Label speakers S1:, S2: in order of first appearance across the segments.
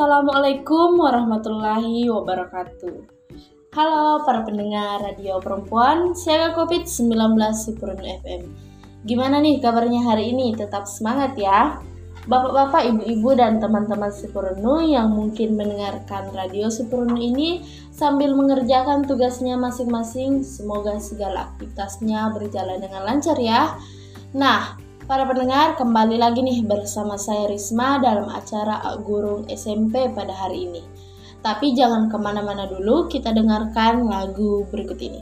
S1: Assalamualaikum warahmatullahi wabarakatuh. Halo para pendengar radio perempuan Siaga COVID-19 Sipurun FM. Gimana nih kabarnya hari ini? Tetap semangat ya. Bapak-bapak, ibu-ibu, dan teman-teman Sipurunu yang mungkin mendengarkan radio Sipurunu ini sambil mengerjakan tugasnya masing-masing, semoga segala aktivitasnya berjalan dengan lancar ya. Nah, Para pendengar, kembali lagi nih bersama saya Risma dalam acara Gurung SMP pada hari ini. Tapi jangan ke mana-mana dulu, kita dengarkan lagu berikut ini.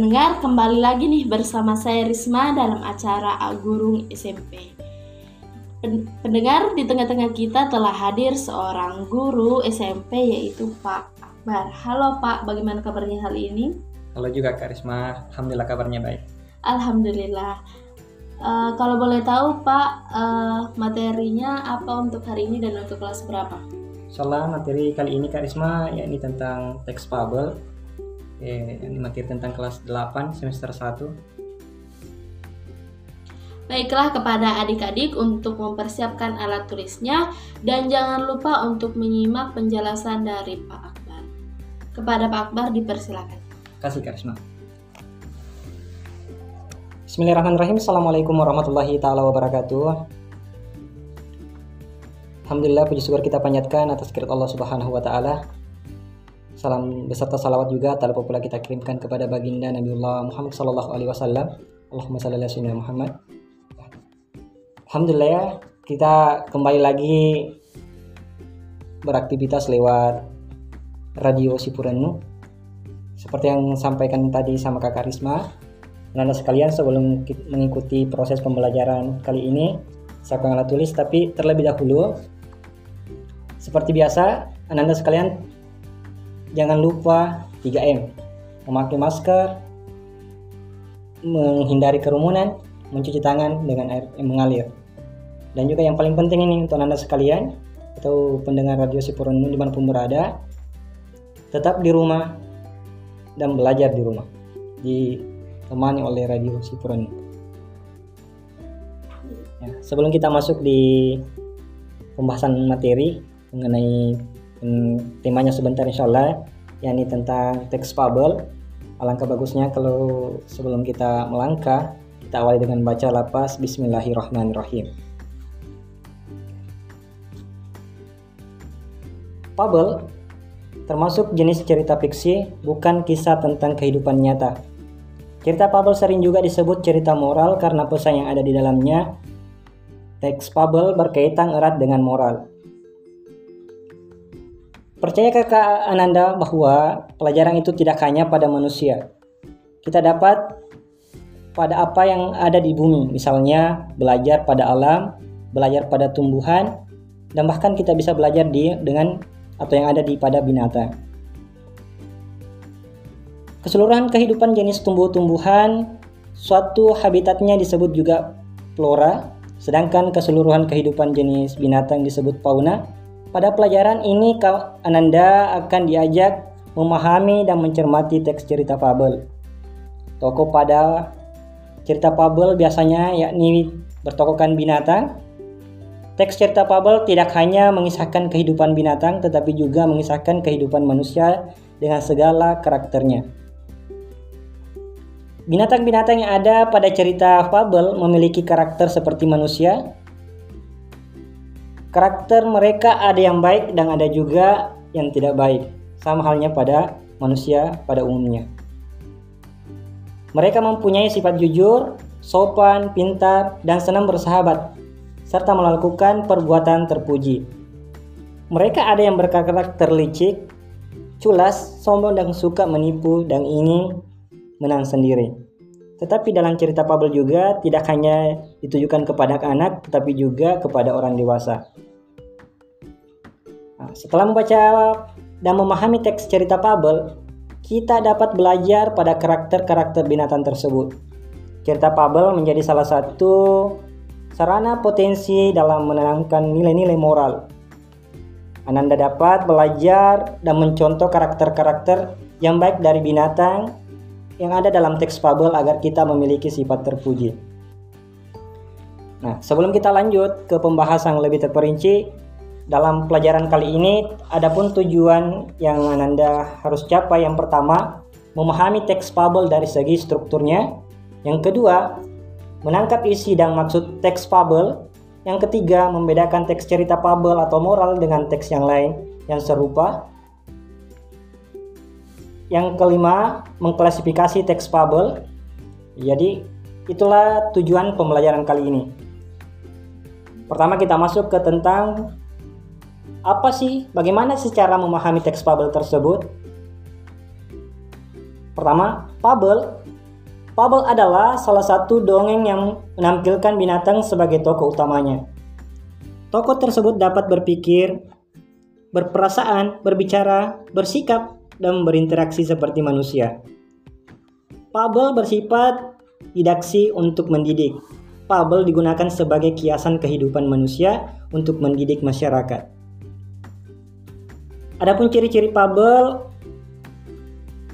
S1: Pendengar, kembali lagi nih bersama saya Risma dalam acara Agurung SMP. Pendengar, di tengah-tengah kita telah hadir seorang guru SMP yaitu Pak Akbar. Halo Pak, bagaimana kabarnya hari ini?
S2: Halo juga Kak Risma, Alhamdulillah kabarnya baik.
S1: Alhamdulillah. Uh, kalau boleh tahu Pak, uh, materinya apa untuk hari ini dan untuk kelas berapa?
S2: Soalnya materi kali ini Kak Risma yakni tentang teks fabel Ini materi tentang kelas 8 semester 1.
S1: Baiklah kepada adik-adik untuk mempersiapkan alat tulisnya dan jangan lupa untuk menyimak penjelasan dari Pak Akbar. Kepada Pak Akbar dipersilakan.
S2: Kasih Karisma.
S3: Bismillahirrahmanirrahim. Assalamualaikum warahmatullahi taala wabarakatuh. Alhamdulillah puji syukur kita panjatkan atas kirat Allah Subhanahu wa taala. Salam beserta salawat juga tak pula kita kirimkan kepada baginda Nabiullah Muhammad sallallahu alaihi wasallam. Allahumma shalli ala sayyidina Muhammad. Alhamdulillah ya, kita kembali lagi beraktivitas lewat radio Sipurenu. Seperti yang sampaikan tadi sama Kak Karisma, Anda sekalian sebelum mengikuti proses pembelajaran kali ini, saya akan tulis tapi terlebih dahulu seperti biasa, Anda sekalian jangan lupa 3M. Memakai masker, menghindari kerumunan, mencuci tangan dengan air yang mengalir. Dan juga yang paling penting ini untuk Anda sekalian atau pendengar radio Sipurunu di mana pun berada, tetap di rumah dan belajar di rumah, ditemani oleh radio Sipurunu. Ya, sebelum kita masuk di pembahasan materi mengenai hmm, temanya sebentar insya Allah, yakni tentang teks fabel. Alangkah bagusnya kalau sebelum kita melangkah, kita awali dengan baca lapas Bismillahirrahmanirrahim. Fabel termasuk jenis cerita fiksi, bukan kisah tentang kehidupan nyata. Cerita fabel sering juga disebut cerita moral karena pesan yang ada di dalamnya. Teks fabel berkaitan erat dengan moral. Percaya kakak Ananda bahwa pelajaran itu tidak hanya pada manusia. Kita dapat pada apa yang ada di bumi, misalnya belajar pada alam, belajar pada tumbuhan, dan bahkan kita bisa belajar di, dengan atau yang ada di pada binatang. Keseluruhan kehidupan jenis tumbuh-tumbuhan, suatu habitatnya disebut juga flora, sedangkan keseluruhan kehidupan jenis binatang disebut fauna. Pada pelajaran ini, Ananda akan diajak memahami dan mencermati teks cerita fabel. Tokoh pada cerita fabel biasanya yakni bertokohkan binatang, Teks cerita fabel tidak hanya mengisahkan kehidupan binatang, tetapi juga mengisahkan kehidupan manusia dengan segala karakternya. Binatang-binatang yang ada pada cerita fabel memiliki karakter seperti manusia. Karakter mereka ada yang baik dan ada juga yang tidak baik, sama halnya pada manusia pada umumnya. Mereka mempunyai sifat jujur, sopan, pintar, dan senang bersahabat, serta melakukan perbuatan terpuji. Mereka ada yang berkarakter licik, culas, sombong dan suka menipu dan ingin menang sendiri. Tetapi dalam cerita Pabel juga tidak hanya ditujukan kepada anak, tetapi juga kepada orang dewasa. Nah, setelah membaca dan memahami teks cerita Pabel, kita dapat belajar pada karakter-karakter binatang tersebut. Cerita Pabel menjadi salah satu sarana potensi dalam menanamkan nilai-nilai moral. Ananda dapat belajar dan mencontoh karakter-karakter yang baik dari binatang yang ada dalam teks fabel agar kita memiliki sifat terpuji. Nah, sebelum kita lanjut ke pembahasan lebih terperinci, dalam pelajaran kali ini adapun tujuan yang Ananda harus capai yang pertama, memahami teks fabel dari segi strukturnya. Yang kedua, menangkap isi dan maksud teks fabel. Yang ketiga, membedakan teks cerita fabel atau moral dengan teks yang lain yang serupa. Yang kelima, mengklasifikasi teks fabel. Jadi, itulah tujuan pembelajaran kali ini. Pertama kita masuk ke tentang apa sih, bagaimana secara memahami teks fabel tersebut. Pertama, fabel Fabel adalah salah satu dongeng yang menampilkan binatang sebagai tokoh utamanya. Tokoh tersebut dapat berpikir, berperasaan, berbicara, bersikap, dan berinteraksi seperti manusia. Fabel bersifat didaksi untuk mendidik. Fabel digunakan sebagai kiasan kehidupan manusia untuk mendidik masyarakat. Adapun ciri-ciri fabel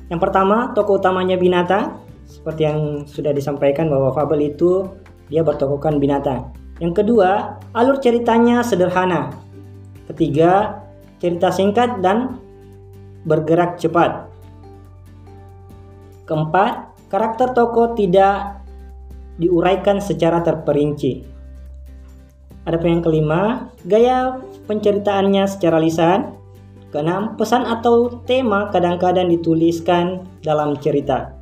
S3: Yang pertama, tokoh utamanya binatang, seperti yang sudah disampaikan bahwa fabel itu dia bertokohkan binatang. Yang kedua, alur ceritanya sederhana. Ketiga, cerita singkat dan bergerak cepat. Keempat, karakter tokoh tidak diuraikan secara terperinci. Adapun yang kelima, gaya penceritaannya secara lisan. Keenam, pesan atau tema kadang-kadang dituliskan dalam cerita.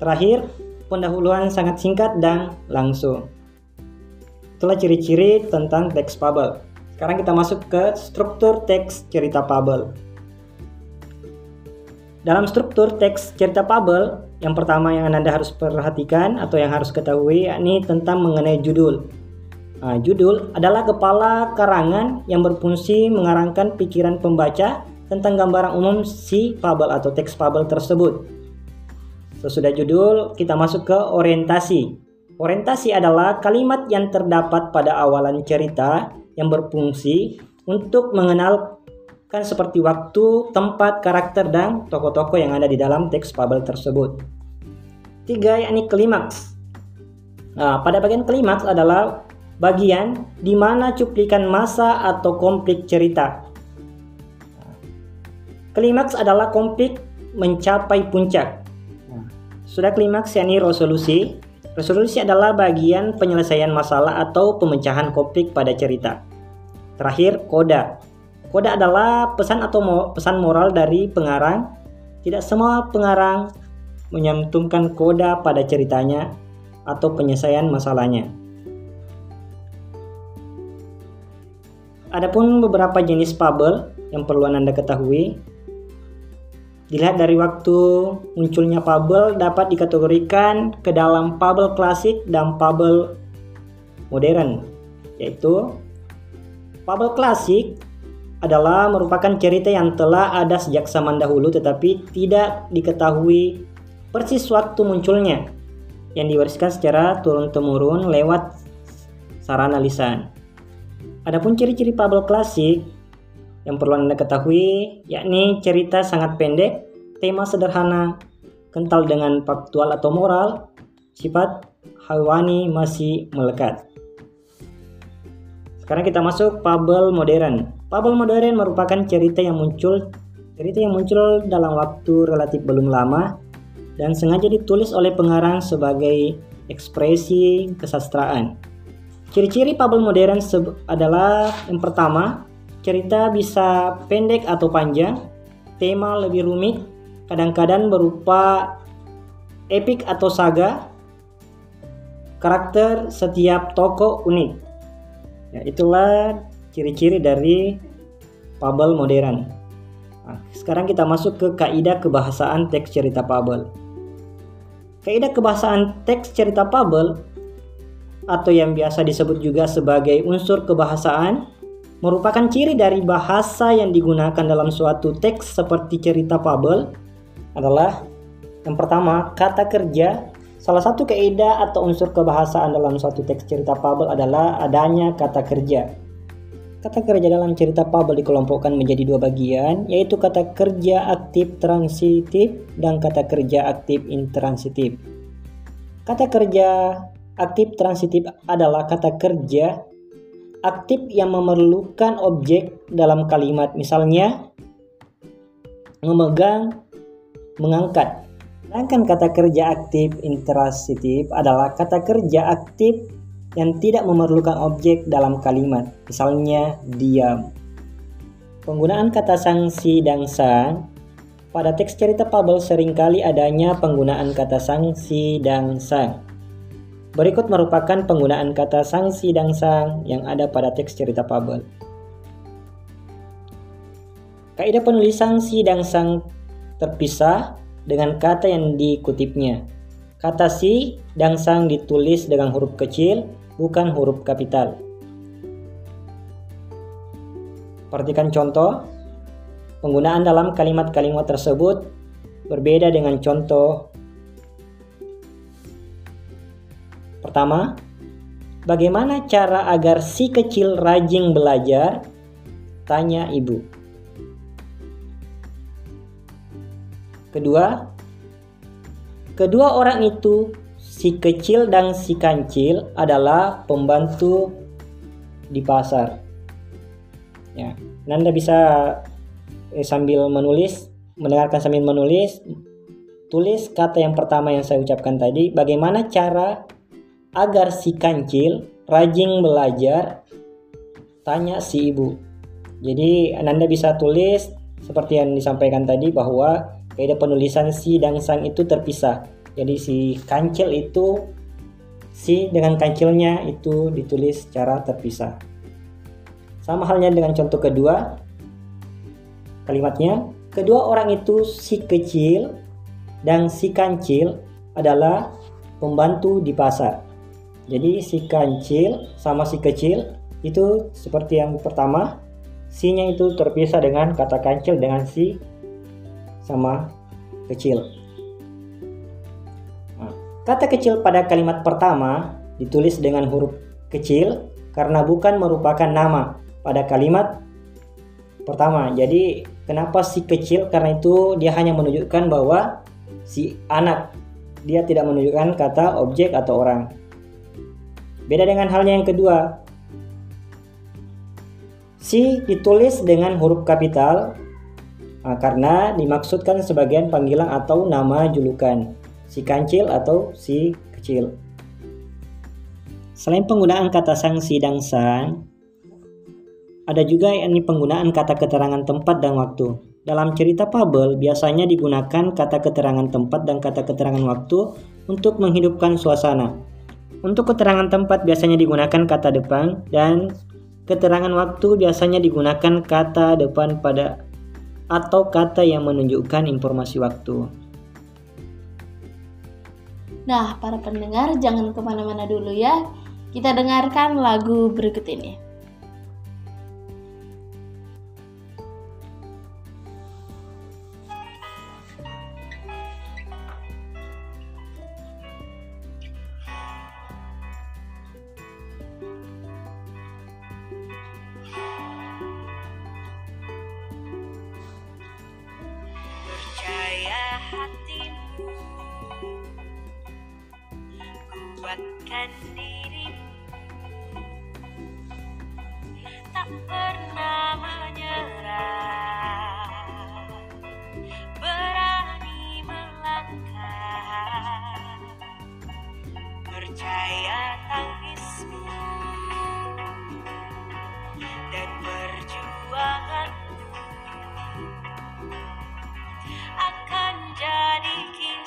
S3: Terakhir, pendahuluan sangat singkat dan langsung. Itulah ciri-ciri tentang teks fabel. Sekarang kita masuk ke struktur teks cerita fabel. Dalam struktur teks cerita fabel, yang pertama yang Anda harus perhatikan atau yang harus ketahui yakni tentang mengenai judul. Nah, judul adalah kepala karangan yang berfungsi mengarangkan pikiran pembaca tentang gambaran umum si fabel atau teks fabel tersebut. Sesudah judul, kita masuk ke orientasi. Orientasi adalah kalimat yang terdapat pada awalan cerita yang berfungsi untuk mengenal kan seperti waktu, tempat, karakter, dan tokoh-tokoh yang ada di dalam teks fabel tersebut. Tiga, yakni klimaks. Nah, pada bagian klimaks adalah bagian di mana cuplikan masa atau konflik cerita. Klimaks adalah konflik mencapai puncak. Sudah klimaks yakni resolusi. Resolusi adalah bagian penyelesaian masalah atau pemecahan konflik pada cerita. Terakhir, koda. Kode adalah pesan atau mo pesan moral dari pengarang. Tidak semua pengarang menyantumkan koda pada ceritanya atau penyelesaian masalahnya. Adapun beberapa jenis fabel yang perlu Anda ketahui. Dilihat dari waktu munculnya fabel dapat dikategorikan ke dalam fabel klasik dan fabel modern, yaitu fabel klasik adalah merupakan cerita yang telah ada sejak zaman dahulu tetapi tidak diketahui persis waktu munculnya yang diwariskan secara turun-temurun lewat sarana lisan. Adapun ciri-ciri fabel klasik yang perlu Anda ketahui yakni cerita sangat pendek, tema sederhana, kental dengan faktual atau moral, sifat hawani masih melekat. Sekarang kita masuk fabel modern. Fabel modern merupakan cerita yang muncul cerita yang muncul dalam waktu relatif belum lama dan sengaja ditulis oleh pengarang sebagai ekspresi kesastraan. Ciri-ciri fabel modern adalah yang pertama, cerita bisa pendek atau panjang, tema lebih rumit, kadang-kadang berupa epik atau saga, karakter setiap tokoh unik. Ya, itulah ciri-ciri dari fabel modern. Nah, sekarang kita masuk ke kaidah kebahasaan teks cerita fabel. Kaidah kebahasaan teks cerita fabel atau yang biasa disebut juga sebagai unsur kebahasaan merupakan ciri dari bahasa yang digunakan dalam suatu teks seperti cerita fabel adalah yang pertama kata kerja Salah satu kaidah atau unsur kebahasaan dalam suatu teks cerita fabel adalah adanya kata kerja. Kata kerja dalam cerita Pabel dikelompokkan menjadi dua bagian, yaitu kata kerja aktif transitif dan kata kerja aktif intransitif. Kata kerja aktif transitif adalah kata kerja aktif yang memerlukan objek dalam kalimat, misalnya memegang, mengangkat. Sedangkan kata kerja aktif intransitif adalah kata kerja aktif yang tidak memerlukan objek dalam kalimat, misalnya diam. Penggunaan kata sanksi dan sang pada teks cerita Pabel sering kali adanya penggunaan kata sanksi dan sang. Berikut merupakan penggunaan kata sanksi dan sang yang ada pada teks cerita Pabel. Kaidah penulis sanksi dan sang terpisah dengan kata yang dikutipnya. Kata si dan sang ditulis dengan huruf kecil, bukan huruf kapital. Perhatikan contoh. Penggunaan dalam kalimat-kalimat tersebut berbeda dengan contoh. Pertama, bagaimana cara agar si kecil rajin belajar? Tanya ibu. Kedua, kedua orang itu si kecil dan si kancil adalah pembantu di pasar. Ya, Nanda bisa eh, sambil menulis, mendengarkan sambil menulis, tulis kata yang pertama yang saya ucapkan tadi, bagaimana cara agar si kancil rajin belajar, tanya si ibu. Jadi Nanda bisa tulis seperti yang disampaikan tadi bahwa kaidah penulisan si dan sang itu terpisah. Jadi si kancil itu si dengan kancilnya itu ditulis secara terpisah. Sama halnya dengan contoh kedua, kalimatnya kedua orang itu si kecil dan si kancil adalah pembantu di pasar. Jadi si kancil sama si kecil itu seperti yang pertama, si-nya itu terpisah dengan kata kancil dengan si sama kecil. Nah, kata kecil pada kalimat pertama ditulis dengan huruf kecil karena bukan merupakan nama pada kalimat pertama. Jadi kenapa si kecil? Karena itu dia hanya menunjukkan bahwa si anak. Dia tidak menunjukkan kata objek atau orang. Beda dengan halnya yang kedua. Si ditulis dengan huruf kapital Nah, karena dimaksudkan sebagian panggilan atau nama julukan, si kancil atau si kecil. Selain penggunaan kata sang, si, dan sang, ada juga ini penggunaan kata keterangan tempat dan waktu. Dalam cerita fabel biasanya digunakan kata keterangan tempat dan kata keterangan waktu untuk menghidupkan suasana. Untuk keterangan tempat biasanya digunakan kata depan dan keterangan waktu biasanya digunakan kata depan pada atau kata yang menunjukkan informasi waktu.
S1: Nah, para pendengar jangan ke mana-mana dulu ya. Kita dengarkan lagu berikut ini.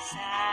S4: Kisah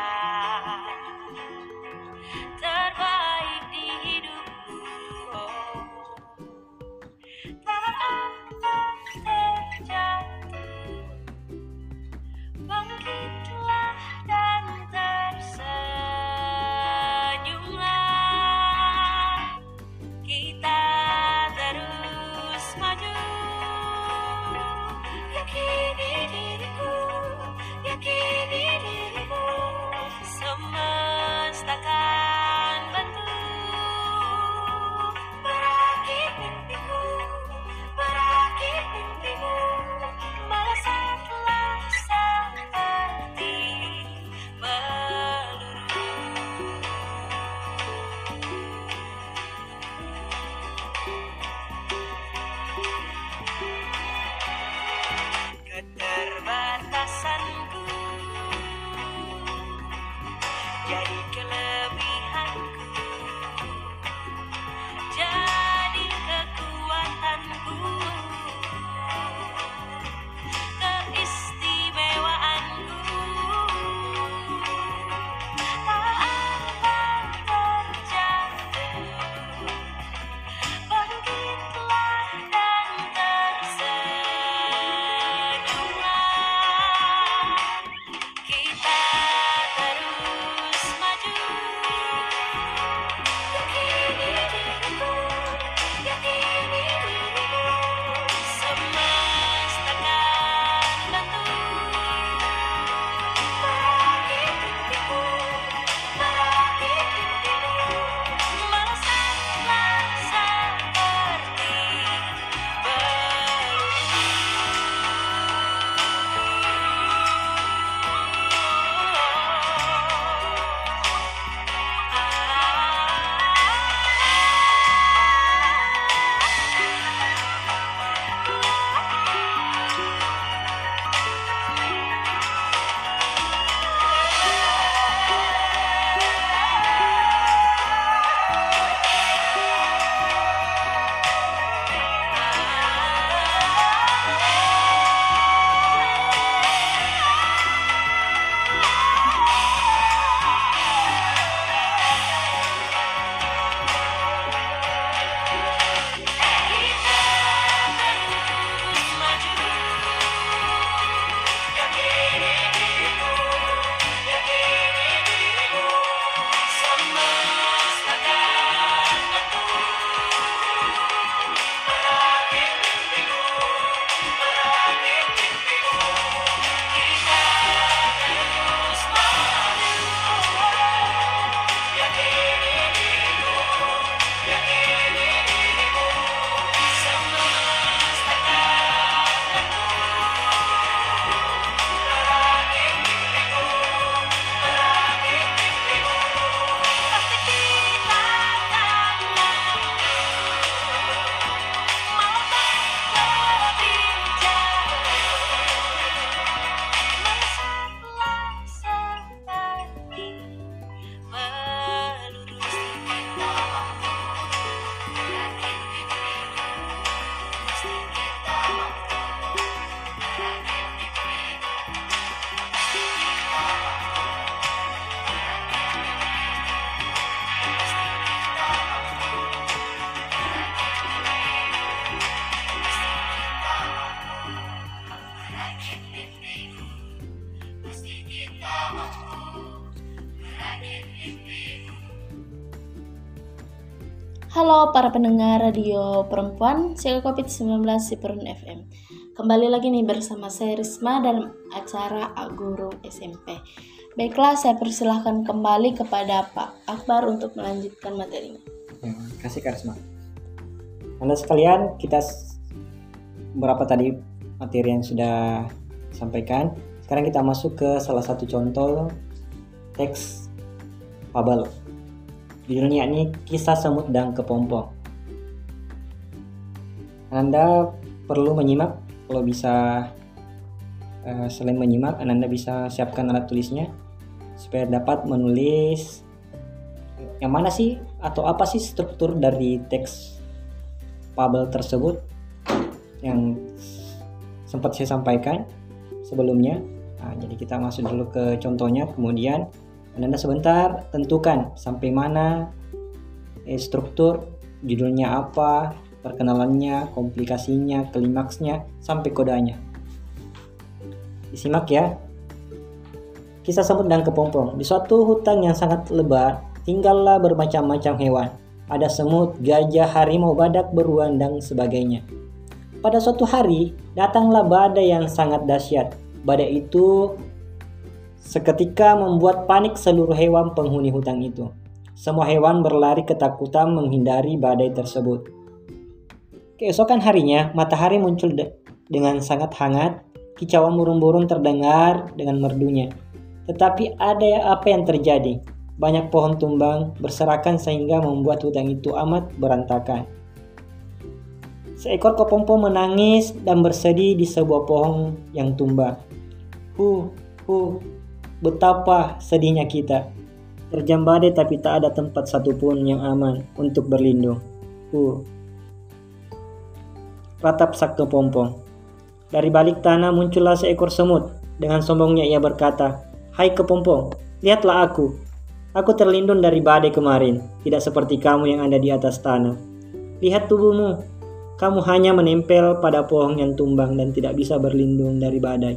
S1: Halo para pendengar radio perempuan Siaga COVID-19 Sipurun FM Kembali lagi nih bersama saya Risma dalam acara Aguru SMP Baiklah saya persilahkan kembali kepada Pak Akbar untuk melanjutkan materinya.
S3: Ya, kasih karisma. Anda sekalian, kita berapa tadi materi yang sudah sampaikan. Sekarang kita masuk ke salah satu contoh teks fabel. Judulnya yakni Kisah Semut dan Kepompong. Anda perlu menyimak kalau bisa eh, selain menyimak, Anda bisa siapkan alat tulisnya supaya dapat menulis yang mana sih atau apa sih struktur dari teks fabel tersebut yang sempat saya sampaikan sebelumnya. Nah, jadi kita masuk dulu ke contohnya, kemudian Anda sebentar tentukan sampai mana eh, struktur, judulnya apa, perkenalannya, komplikasinya, klimaksnya, sampai kodanya. Disimak ya. Kisah semut dan kepompong. Di suatu hutan yang sangat lebat, tinggallah bermacam-macam hewan. Ada semut, gajah, harimau, badak, beruang, dan sebagainya. Pada suatu hari, datanglah badai yang sangat dahsyat. Badai itu seketika membuat panik seluruh hewan penghuni hutan itu. Semua hewan berlari ketakutan menghindari badai tersebut. Keesokan harinya, matahari muncul de- dengan sangat hangat. Kicauan burung-burung terdengar dengan merdunya. Tetapi ada apa yang terjadi? Banyak pohon tumbang berserakan sehingga membuat hutan itu amat berantakan. Seekor kepompong menangis dan bersedih di sebuah pohon yang tumbang. Huh, huh, betapa sedihnya kita. Terjam badai tapi tak ada tempat satupun yang aman untuk berlindung. Huh. Ratap sak kepompong. Dari balik tanah muncullah seekor semut. Dengan sombongnya ia berkata, Hai kepompong, lihatlah aku. Aku terlindung dari badai kemarin, tidak seperti kamu yang ada di atas tanah. Lihat tubuhmu, kamu hanya menempel pada pohon yang tumbang dan tidak bisa berlindung dari badai.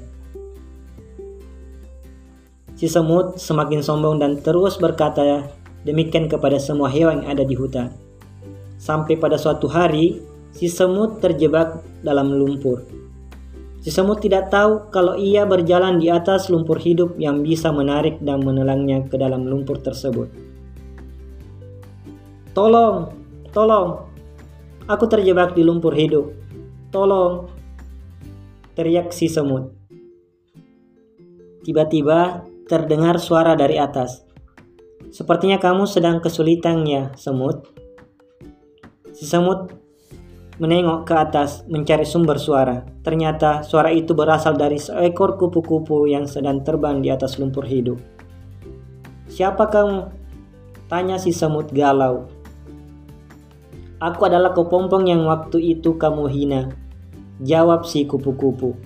S3: Si semut semakin sombong dan terus berkata demikian kepada semua hewan yang ada di hutan. Sampai pada suatu hari, si semut terjebak dalam lumpur. Si semut tidak tahu kalau ia berjalan di atas lumpur hidup yang bisa menarik dan menelangnya ke dalam lumpur tersebut. Tolong, tolong, aku terjebak di lumpur hidup. Tolong, teriak si semut. Tiba-tiba terdengar suara dari atas. Sepertinya kamu sedang kesulitan ya, semut. Si semut menengok ke atas mencari sumber suara. Ternyata suara itu berasal dari seekor kupu-kupu yang sedang terbang di atas lumpur hidup. Siapa kamu? Tanya si semut galau. Aku adalah kepompong yang waktu itu kamu hina. Jawab si kupu-kupu.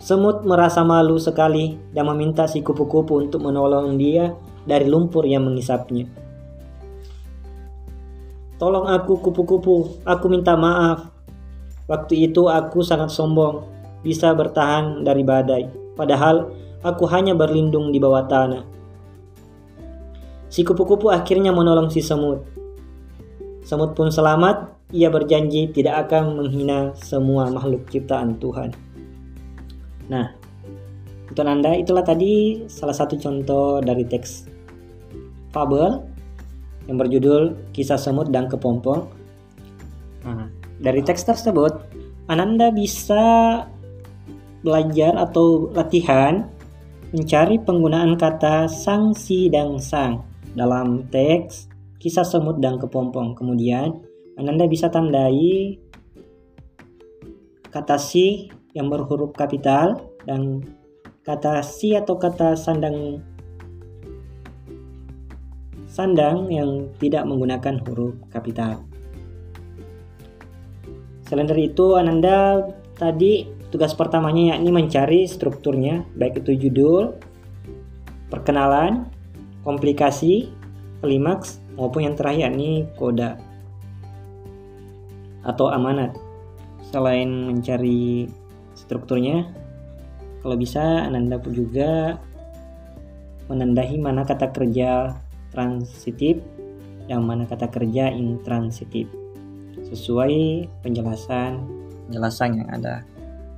S3: Semut merasa malu sekali dan meminta si kupu-kupu untuk menolong dia dari lumpur yang mengisapnya. Tolong aku kupu-kupu, aku minta maaf. Waktu itu aku sangat sombong, bisa bertahan dari badai. Padahal aku hanya berlindung di bawah tanah. Si kupu-kupu akhirnya menolong si semut. Semut pun selamat, ia berjanji tidak akan menghina semua makhluk ciptaan Tuhan. Nah, untuk Anda itulah tadi salah satu contoh dari teks fabel yang berjudul Kisah Semut dan Kepompong. Nah, dari teks tersebut, Ananda bisa belajar atau latihan mencari penggunaan kata sang, si, dan sang dalam teks Kisah Semut dan Kepompong. Kemudian, Ananda bisa tandai kata si yang berhuruf kapital dan kata si atau kata sandang sandang yang tidak menggunakan huruf kapital. Selain dari itu, Ananda tadi tugas pertamanya yakni mencari strukturnya, baik itu judul, perkenalan, komplikasi, klimaks, maupun yang terakhir yakni koda atau amanat. Selain mencari strukturnya. Kalau bisa Anda pun juga menandahi mana kata kerja transitif dan mana kata kerja intransitif sesuai penjelasan penjelasan yang ada.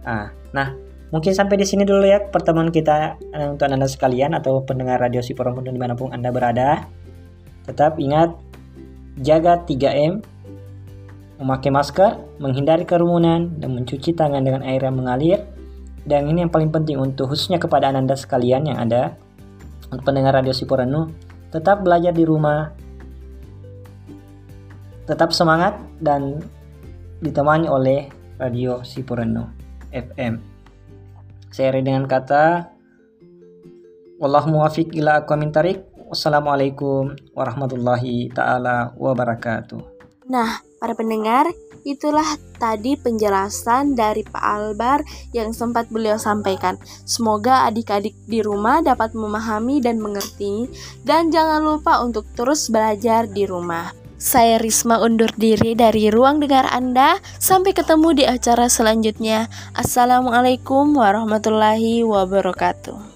S3: Ah, nah mungkin sampai di sini dulu ya pertemuan kita eh, untuk anda sekalian atau pendengar radio si perempuan di mana pun anda berada. Tetap ingat jaga 3M, memakai masker, menghindari kerumunan, dan mencuci tangan dengan air yang mengalir. Dan ini yang paling penting untuk khususnya kepada anda sekalian yang ada untuk pendengar radio Siporenu, tetap belajar di rumah, tetap semangat dan ditemani oleh radio Sipureno FM. Saya dengan kata Wallahu muwafiq ila aqwamit. Wassalamualaikum warahmatullahi taala wabarakatuh.
S5: Nah, para pendengar, itulah tadi penjelasan dari Pak Albar yang sempat beliau sampaikan. Semoga adik-adik di rumah dapat memahami dan mengerti, dan jangan lupa untuk terus belajar di rumah. Saya Risma undur diri dari ruang dengar Anda. Sampai ketemu di acara selanjutnya. Assalamualaikum warahmatullahi wabarakatuh.